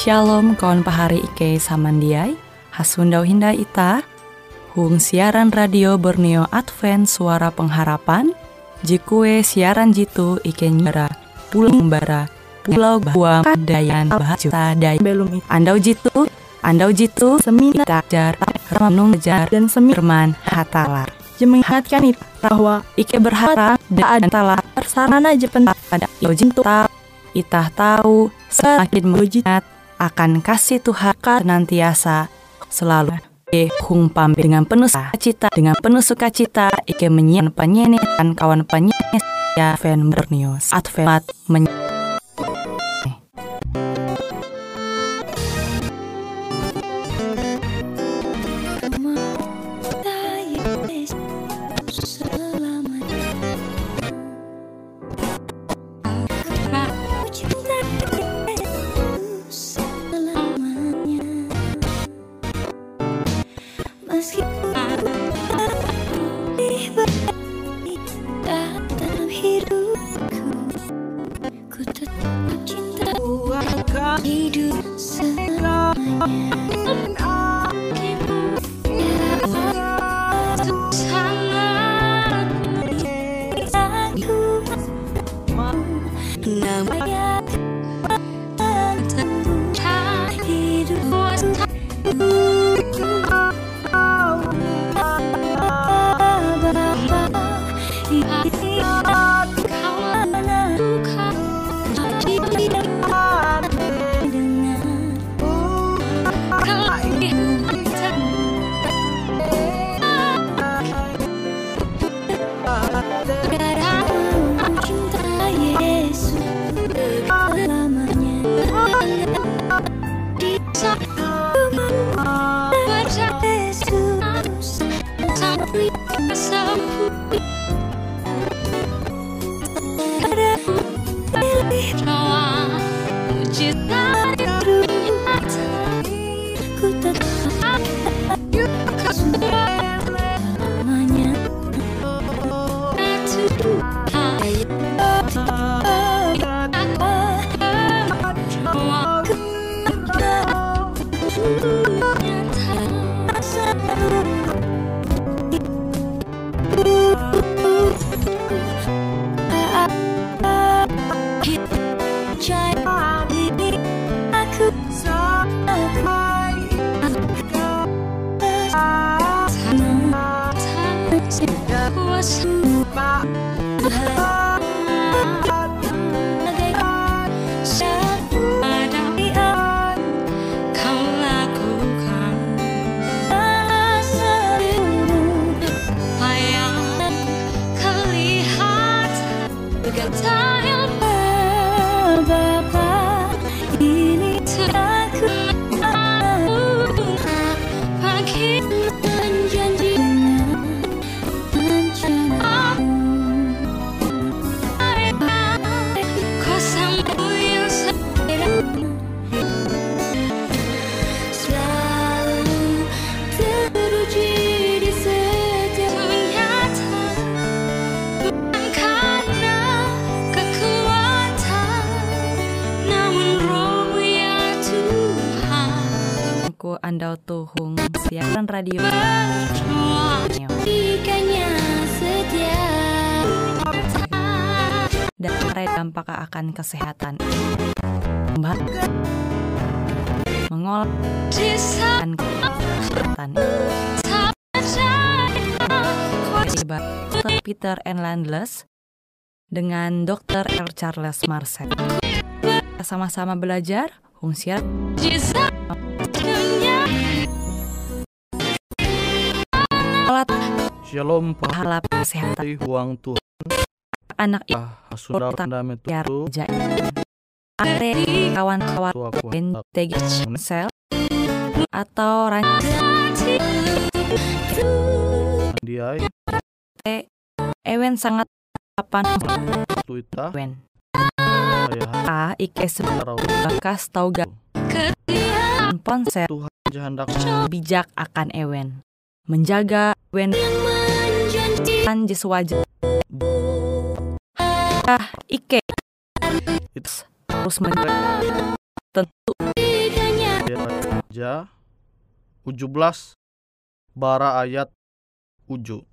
Shalom kawan pahari Ike Samandiai. Hasundau Hinda Ita. Hung siaran radio Borneo Advent Suara Pengharapan. Jikue siaran jitu Ike nyara Pulau Bara Pulau Buang Dayan Bahasa Day Belum Andau jitu. Andau jitu. Semi Jar Ramnung Jar Dan Semi Firman Hatalar. Jemengatkan itu bahwa Ike berharap dan adalah sarana jepen pada jitu Itah tahu. Semakin mujizat akan kasih Tuhan senantiasa selalu. Ike hung pamit dengan penuh sukacita dengan penuh sukacita Ike menyiapkan penyanyian kawan penyanyi ya fan bernius. Advent menyanyi radio. Dan dampak akan kesehatan. Mengolah. Dan kesehatan. Peter and Landless dengan Dr. L. Charles Marcel. Sama-sama belajar. Fungsi alat Shalom pahala kesehatan. Huang Tuhan. Anak sudah pandame biar tu are kawan-kawan aku. TG sel atau rancangan dia ewen sangat kapan tuita. Ewen. A ike harau bekas tau gak ponsel Tuhan jahandak. Bijak akan ewen menjaga ewen kan jes wajah ah ike. It's- terus men tentu. Ja 17 bara ayat uju.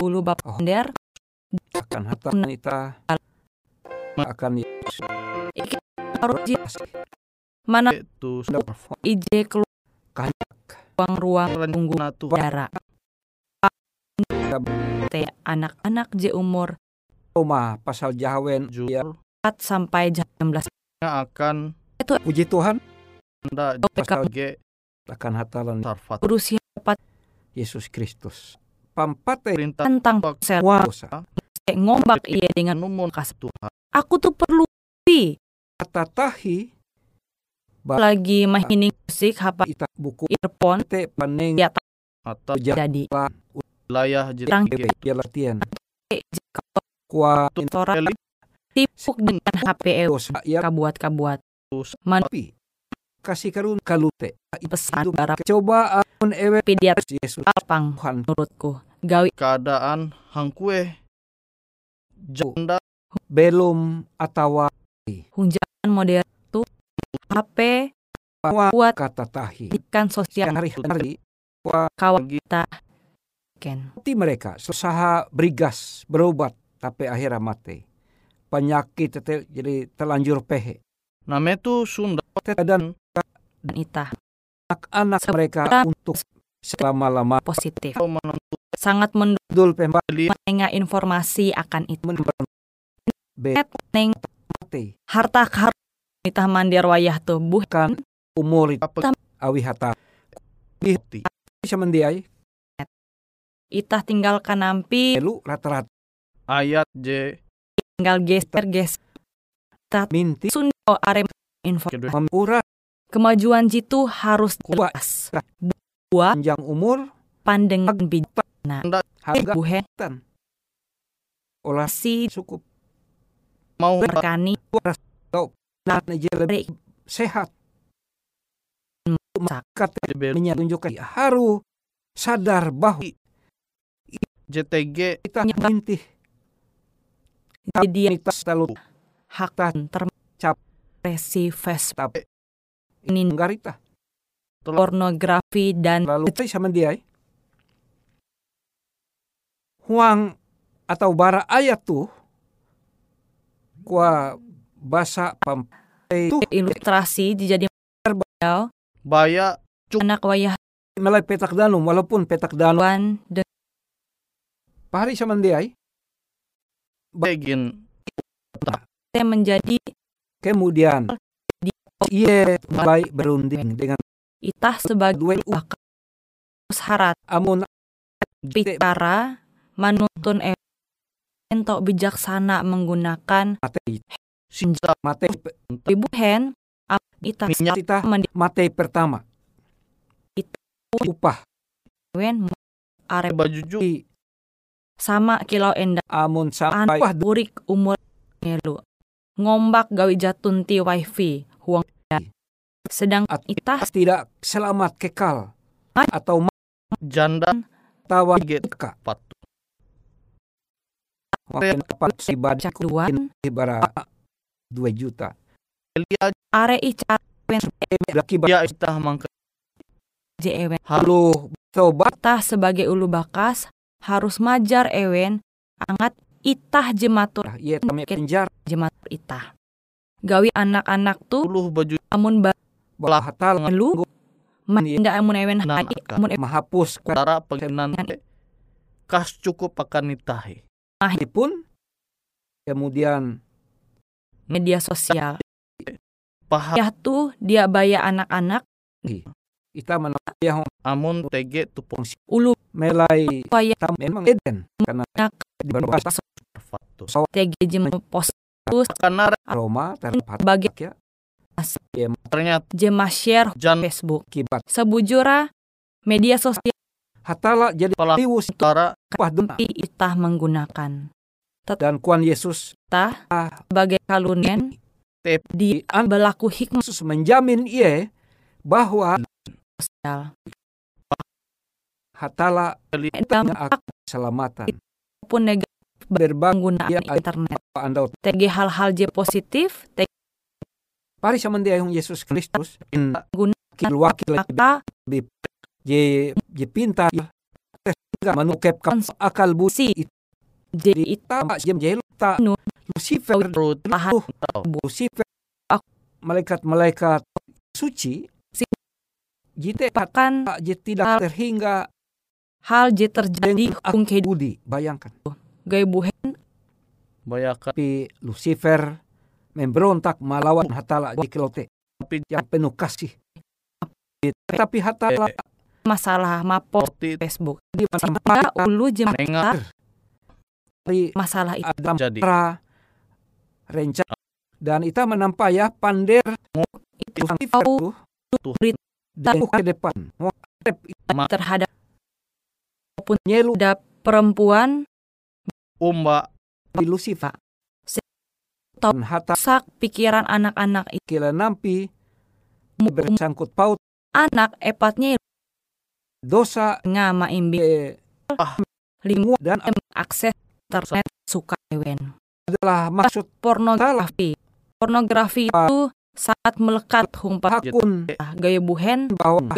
ulu bab Oh. der akan harta ita akan Yesus harus mana? Itu ije keluar Kanyak. ruang tunggu udara. Teh anak-anak je umur Roma pasal jawen jujur. ya 4 sampai jam 16 akan puji Tuhan. Anda PK. ge akan hatalan sarfat. Berusia dapat Yesus Kristus. Pampate perintah tentang kuasa ngombak iya dengan numun kasih Tuhan. Aku tuh perlu. Pi kata tahi lagi mahining musik hapa ita buku earphone te paneng Ya, atau jadi wilayah Terang jadi ya latihan. Kuat sora tipuk dengan HP ewe dosa ya kabuat-kabuat. Man tapi kasih karun kalute. Pesan barap coba amun ewe pidiat Yesus alpang menurutku. Gawi keadaan hangkue. Janda. Belum atau hunjangan modern HP buat kata tahi ikan sosial hari-hari kawan kita ken Seperti mereka usaha berigas berobat tapi akhirnya mati penyakit tete jadi telanjur pehe name tu Sunda dan dan itah anak-anak mereka untuk selama-lama positif sangat mendukung dul pembali informasi akan itu harta karun itah mandir wayah tubuh kan? Umur itu apa? Awi hata ti bisa mendiai? Itah tinggalkan nampi elu rata-rata. Ayat J. Tinggal geser geser. Minti. Sunda arem info. Kedua. Memurah kemajuan jitu harus Kuat. jelas. Buat panjang umur. Pandangan bijak. harga. Buhe. Olah. Si cukup. Mau berkani. Nah lebih sehat. Kata DBL tunjukkan haru sadar bahwa JTG kita mintih jadi kita selalu hak tercap. Resi Facebook tapi ini garita pornografi dan lalu. Itu sama dia eh. huang atau bara ayat tuh kuah bahasa pam itu ilustrasi jadi beliau baya anak wayah mulai petak danum walaupun petak danum wan dan pahari sama dia eh. begin. Menjadi kemudian. Iya mulai berunding dengan itah sebagai dua syarat amun bicara menuntun e- ento bijaksana menggunakan sinta mate ibu hen ap itah minyak kita mate pertama. Upah. Are baju ju i sama kilau endah amun sampai burik umur ngelu ngombak gawi jatun ti wifi huang sedang At- itah tidak selamat kekal. Atau janda. Tawa Get. ka. Pat Waktu dapat cak duan. Ibarat 2 juta. Are icar Laki ya itah mangka halu tobat itah sebagai ulu bakas harus majar ewen angat itah jematur. Ia tame penjara jematur itah. Gawi anak-anak tuh puluh baju. amun balah hatal. balu Mandak amun ewen Nah, kan. amun ewen mahapus. Tara pengenan kas cukup akan nitahi pun kemudian media sosial. Paham. Ya tuh dia baya anak-anak. Kita menang amun TG tu pun ulu. Melai. Tam memang eden. Karena Nak. di berbahasa. Fatu TG jem post karena Roma terdapat bagi ya ternyata jema share jan Facebook. Kibat. Sebujura media sosial hatala jadi Pala- liwus tara pah duna itah menggunakan dan kuan Yesus tah sebagai kalunen Tep. di berlaku hikmah Yesus menjamin ia bahwa hatala keselamatan pun negatif berbang penggunaan Ya, internet anda TG hal-hal J positif TG pari sama dia yang Yesus Kristus in Guna- wakil je je pinta sehingga menukep kam akal budi si jadi ita jem jelo ta Nu. Lucifer Tahu. Lucifer Ak- malaikat-malaikat suci Si- jite bahkan je tidak terhingga hal je terjadi dengan kung kehidupan. Budi bayangkan. Gaya buhen. Bayakan. tapi Lucifer memberontak melawan hatala di kelote. Tapi yang penuh kasih. Tapi hatala masalah mapo Roti Facebook. Di mana ulu jemata dari masalah itu. Adam jadi. pra rencana dan kita menampak ya pander itu tahu. Dari ke depan mau terhadap nyelu. Ada perempuan. Umba. di Lucifer. Tahu. dan hata sak pikiran anak-anak itu. Kila nampi. Mu- bersangkut paut. Anak epatnya dosa. Ngama imbi eh, limu dan akses internet suka ewen. Adalah maksud pornografi. Pornografi itu sangat melekat. Humpa hakun. Gaya buhen bahwa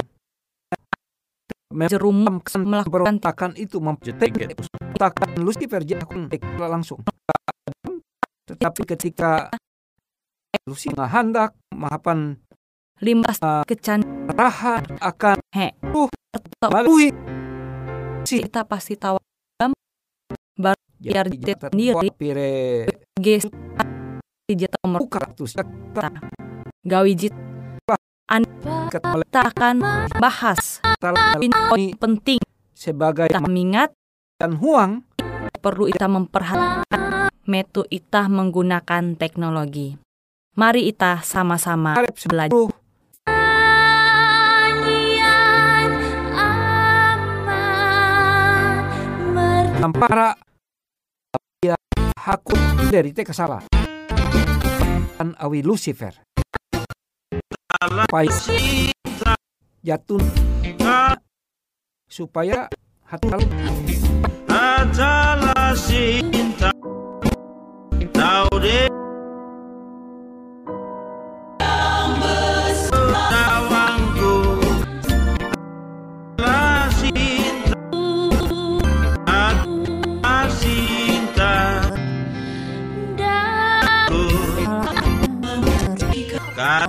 jerum melakukan berontakan itu Jetiket. memperontakan Lucifer jakun langsung. Tetapi ketika Lucifer hendak mahapan limbas Ah. kecan rahan akan atau melalui kita pasti tahu Biar sendiri. pire ges jeta nomor buka terus gawi jit an kata kita akan bahas ini penting sebagai kita mengingat dan huang perlu kita memperhatikan metu kita menggunakan teknologi. Mari kita sama-sama belajar. sepuluh hakun dari te kesala dan awi Lucifer. Supaya jatun. Supaya hatal. Adalah cinta Tahu deh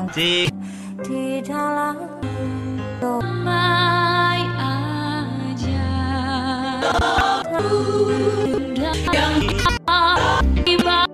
Di dalam domai aja. Yang tiba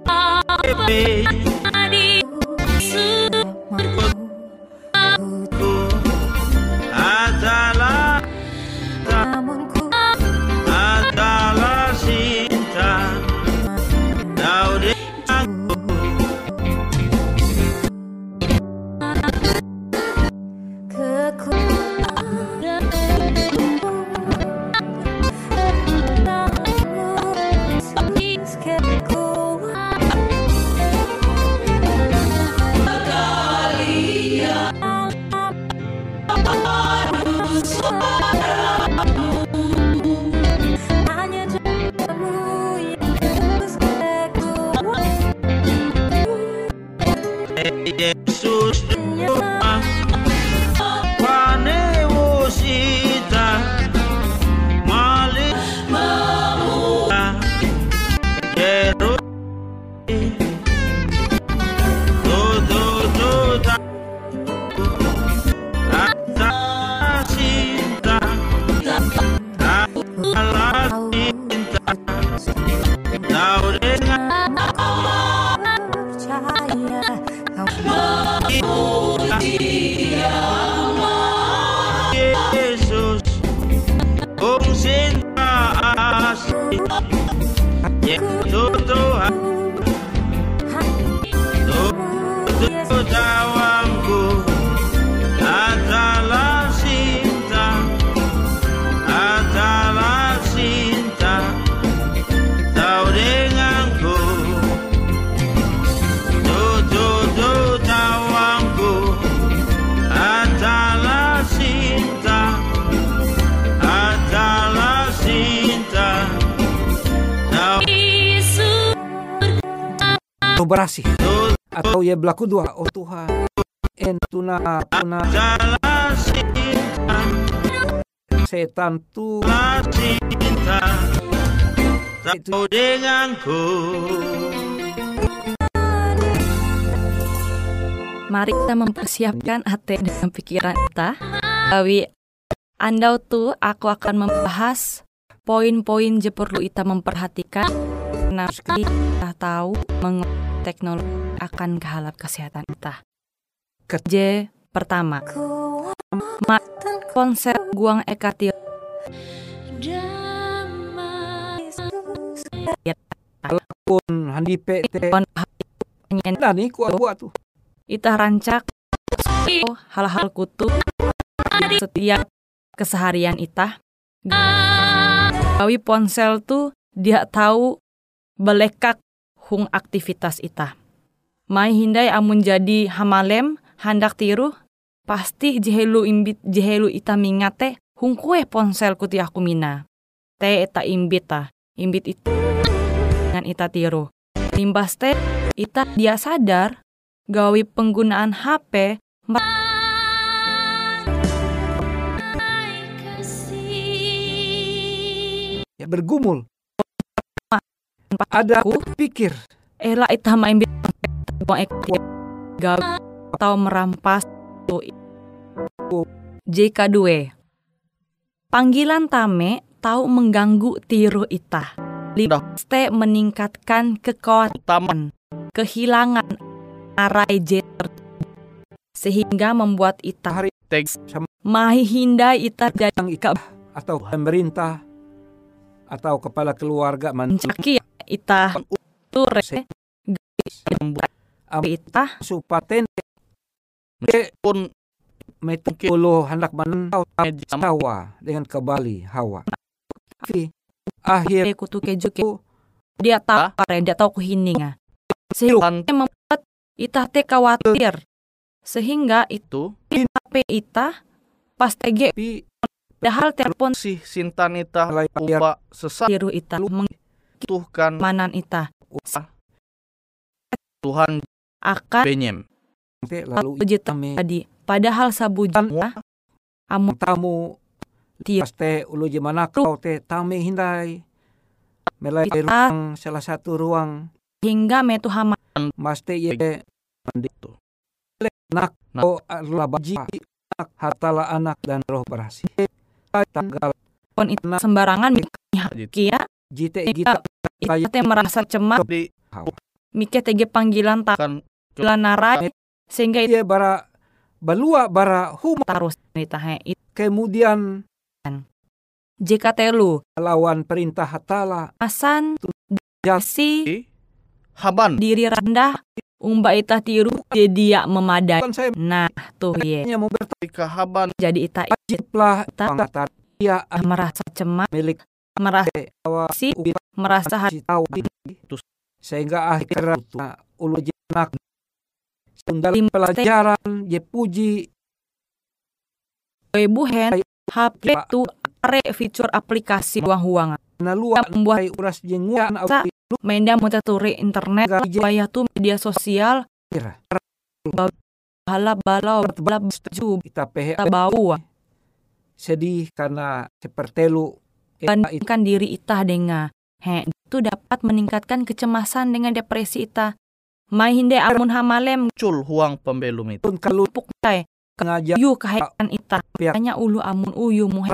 berasih atau ya berlaku dua. Oh Tuhan. En tuna setan tu. Tahu denganku Mari kita mempersiapkan hati dan pikiran kita. Bawi andau tuh aku akan membahas poin-poin je perlu kita memperhatikan. Nah, kita tahu meng teknologi akan kehalap kesehatan kita. J pertama, ma konsep guang ekatir Damai pun handi pe te nah ni kuat buat tu. Ita rancak. Hal-hal kutu. Setiap keseharian Ita. Gawi ponsel tuh dia tahu belekak hung aktivitas Ita. Mai hindai amun jadi hamalem handak tiru pasti jehelu imbit jehelu Ita mingate hung kue ponsel kuti aku mina. Te eta imbit ta, imbit itu dengan Ita tiru. Limbas teh Ita dia sadar gawi penggunaan HP ya bergumul ada Aku? pikir. Ela ita main gawi atau merampas tu JK2 Panggilan tame tahu mengganggu tiru ita. Lipste meningkatkan kekuatan, kehilangan arai J sehingga membuat ita hari Teg mahi hindai ita jadi yang ikab atau pemerintah atau kepala keluarga mencaki ita ture ita supaten meskipun metu puluh hendak menentau hawa dengan kembali hawa. Tapi akhir kutu keju ke dia tahu kare dia tahu kuhininga. Sehingga membuat ita teh khawatir. Sehingga itu itu. HP ita pas tege tapi padahal telepon si Sintanita Mulai upa sesat. Tiru ita Tuhan mengmanan ita. Tuhan akan benyem. Te lalu kami tadi. Padahal sabujan amu. Tamu. Ti- paste ulu jemana kau te tame hindai. Melai ruang salah satu ruang. Hingga metu hama. Maste ye. Itu nak Nak. ko adalah baji. Anak hartalah anak dan roh berhasil tanggal pon itu sembarangan kia jite ita kita ita teh merasa cemas. Di mikir tege panggilan tak kan narai sehingga ia bara balua bara huma. Tarus ita he. It- kemudian jika telu lawan perintah hatala. Asan si Haban. diri rendah. Umba ita tiru jadi dia memadai. Kan nah tuh ye. Mau Haban. Jadi ita bertaplah Ta- pangkatan ia merasa cemas. milik merasa si merasa hati si tahu sehingga akhirnya ulu jenak Lim- pelajaran je puji buhen HP tu are fitur aplikasi uang-uang nalua membuat membuat uras jenguan Menda mau turi internet Gaji. Bayah tuh media sosial Bala balau bala baju kita bau sedih karena sepertelu Bandingkan diri itah dengan He, itu dapat meningkatkan kecemasan dengan depresi itah. Mai hinde amun hamalem muncul huang pembelum itu. Pun kalau puk tay ngajar yu kahaitan itah. Pihak. Hanya ulu amun uyu muhe.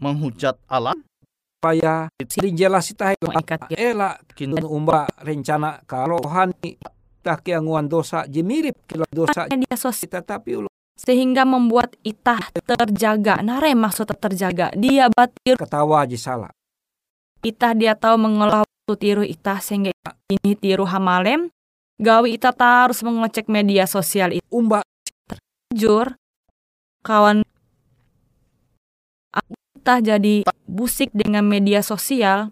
Menghujat Allah supaya sering jelas kita ikat ela kini umba rencana kalau hani tak kianguan dosa je mirip kila dosa. Media sosial kita tapi ulu sehingga membuat itah terjaga. Nare maksud terjaga. Dia batir ketawa je salah itah dia tahu mengolah waktu tiru itah sehingga ini tiru hamalem. Gawi itah harus mengecek media sosial itu. umba Jujur, kawan kita jadi busik dengan media sosial.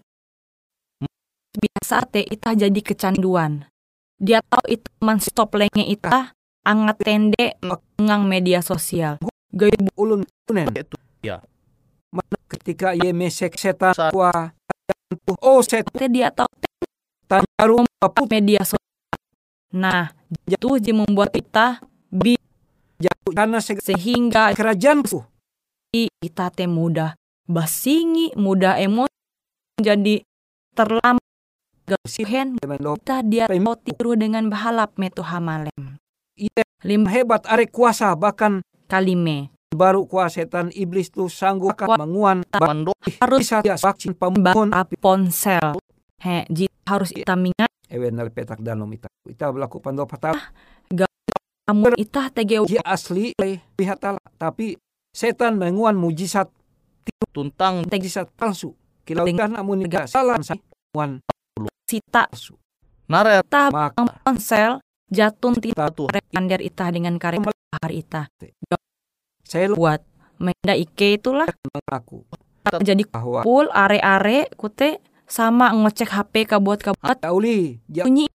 Biasa teh itah jadi kecanduan. Dia tahu itu man stop lenge itah angat tende ngang media sosial. Gaya ulun tunen itu ya mana ketika ye mesek setan Sa- wa oh setan teh dia tahu aput media sosial. Nah, itu je membuat kita bi Jatuh karena sehingga kerajaanku. kita teh mudah basingi, mudah emosi jadi terlambat gausihen kita dia tiru dengan bahalap metu hamalem. Iya Lima hebat are kuasa bahkan kalime. baru kuasa setan iblis tuh sanggup akan menguan harus bisa vaksin pembunuhan api ponsel. He, jit harus kita mingat. Ewen nal petak dalam ita. Ita berlaku pando patah. Kamu itah tege dia asli oleh pihak tala tapi setan menguan mujizat tuntang. mujizat palsu. Kilau namun tidak salah. Menguan sita. palsu. Naret ta maka ponsel jatun tita repander itah dengan karek hari itah. Saya buat menda ike itulah mengaku jadi bahwa full are-are kute sama ngecek HP kabuat kabuat Tauli bunyi.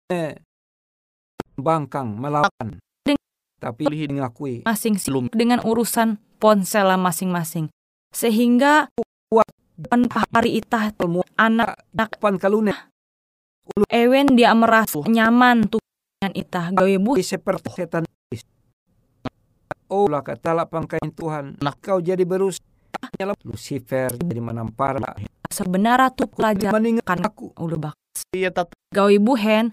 bangkang melawan. Tapi mengakui masing sih Belum. dengan urusan ponsel masing-masing. Sehingga Kuat. pan hari itah ilmu anak pan kalune. Ewen dia merasa nyaman tuh dengan itah gawe bu seperti setan. Iblis. Oh lah kata pangkain Tuhan. Nah. kau jadi berus. Lucifer jadi menampar. Sebenarnya tuh pelajar meninggalkan kan aku udah bak iya tat. Gawe buhen.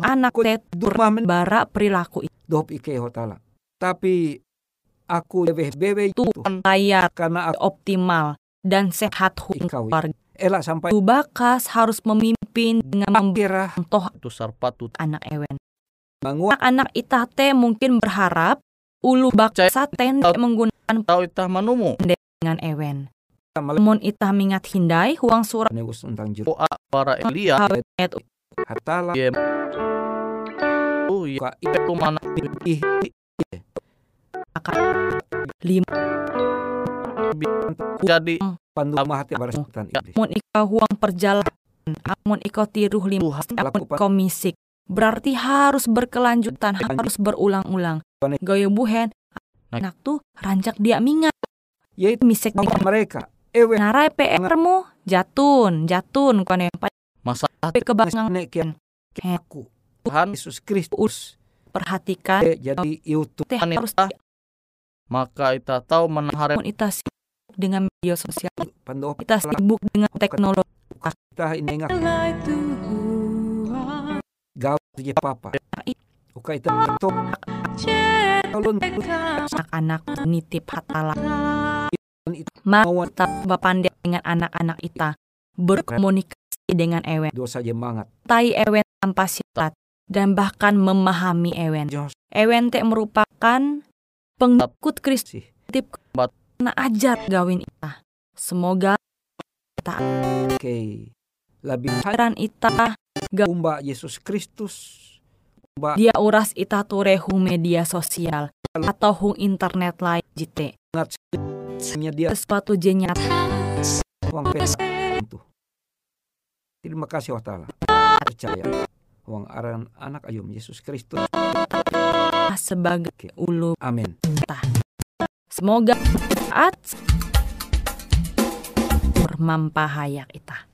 Anak tet men bara perilaku. Itu dop ike hotala tapi aku lebih bebe itu. Layar karena aku optimal dan sehat keluarga. Elak sampai Tu bakas harus memimpin dengan akhirah. membentuk tu sarpatu. anak ewen menguat anak-anak itah teh mungkin berharap ulu baksa tende menggunakan tau itah manumu. dengan ewen. Namun itah mingat hindai huang surat negus tentang juru doa para Elia. Hawet hatala oh iya. Ka itu mana? ih jadi pandu mahati barasan iblis amun ika huang perjalanan. Amun iko tiruh lima. Lakukan iko misik berarti harus berkelanjutan harus berulang-ulang. Gaya buhen. Anak tuh rancak dia mingat. Yaitu misik di mereka. Ewe. Narai PR mu jatun jatun kone masa pe kebangang nek kian He. aku Tuhan Yesus Kristus. Perhatikan. Eh, jadi YouTube teh harus maka itah tahu menahare amun ita sibuk dengan media sosial. Kita sibuk dengan teknologi. Kita ini ngak gaw je papa. Uka ita to tolong anak-anak nitip hatala itu maka kita bapandai dengan anak-anak ita berkomunikasi dengan ewen. Dosa jemangat tai ewen tanpa syarat dan bahkan memahami ewen. Ewen teh merupakan pengikut Kristus. Tip na ajat gawin ita semoga oke. Lebih heran ita umba Yesus Kristus. Dia uras ita ture hung media sosial atau hung internet lain jite. Nya dia. Sesuatu jenyat pesa itu. Terima kasih wa ta'ala. Percaya uang aran anak ayum Yesus Kristus. Sebagai ulu. Amin. Semoga saat bermampahayak ita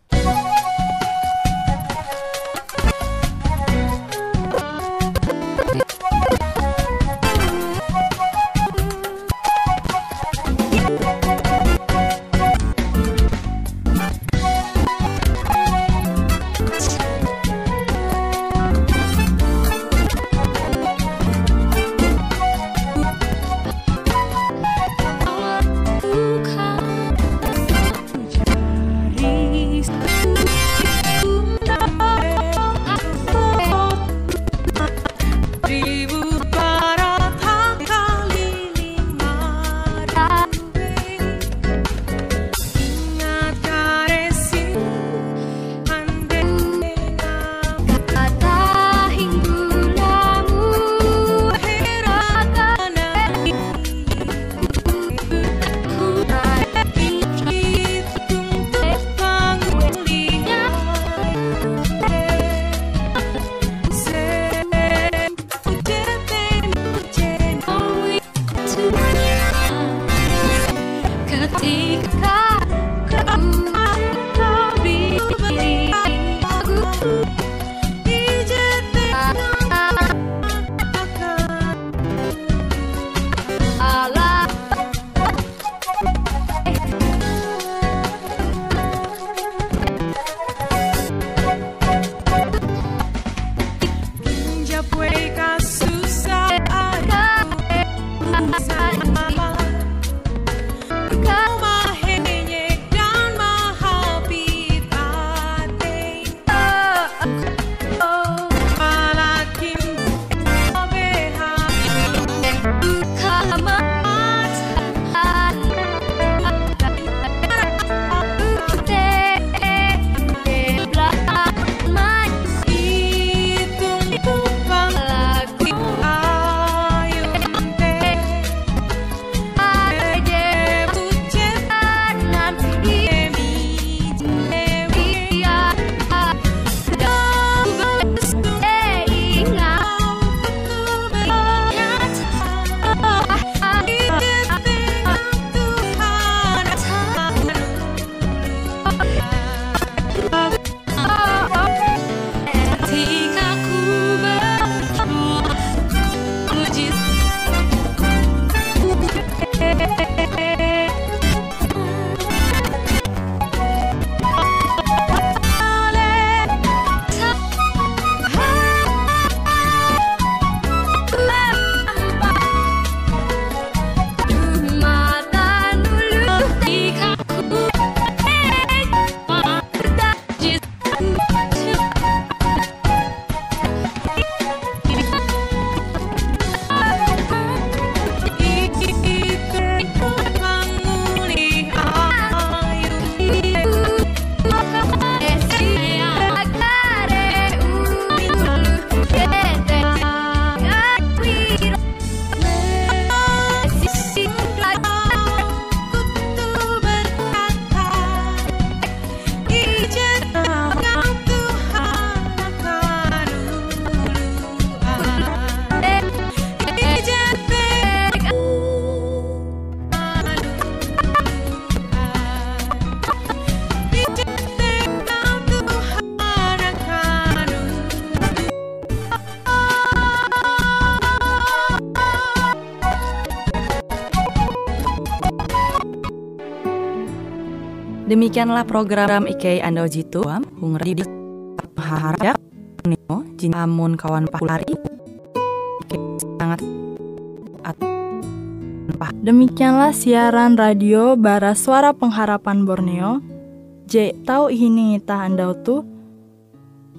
Demikianlah program IK Ando Jitu Hung Radio Harap Nino Jin Amun kawan pahulari sangat Demikianlah siaran radio Bara Suara Pengharapan Borneo. J tahu ini ngita andau tu.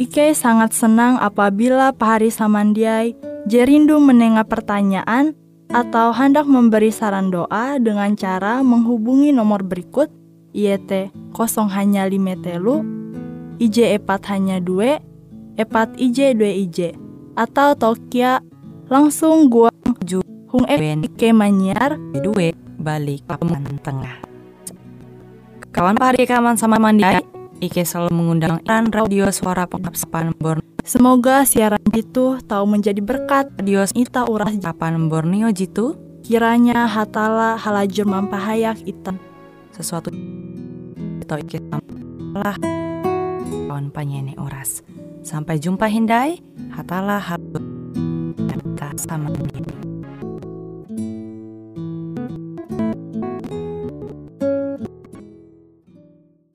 Ike sangat senang apabila pahari samandiai J rindu menengah pertanyaan atau hendak memberi saran doa dengan cara menghubungi nomor berikut IET 0 hanya 5 telu IJ epat hanya 2 epat IJ 2 IJ atau Tokia langsung gua Ju hung Ben Ike manyar. Due balik paman tengah. Kawan pahari kaman sama mandi Ike selalu mengundang iran radio suara pengabsapan Borneo. Semoga siaran itu tahu menjadi berkat. Radio Ita uras Kapan Borneo Jitu. Kiranya hatala halajur mampahayak itan sesuatu atau Ike salah kawan panyene oras. Sampai jumpa Hindai. Hatalah hal sama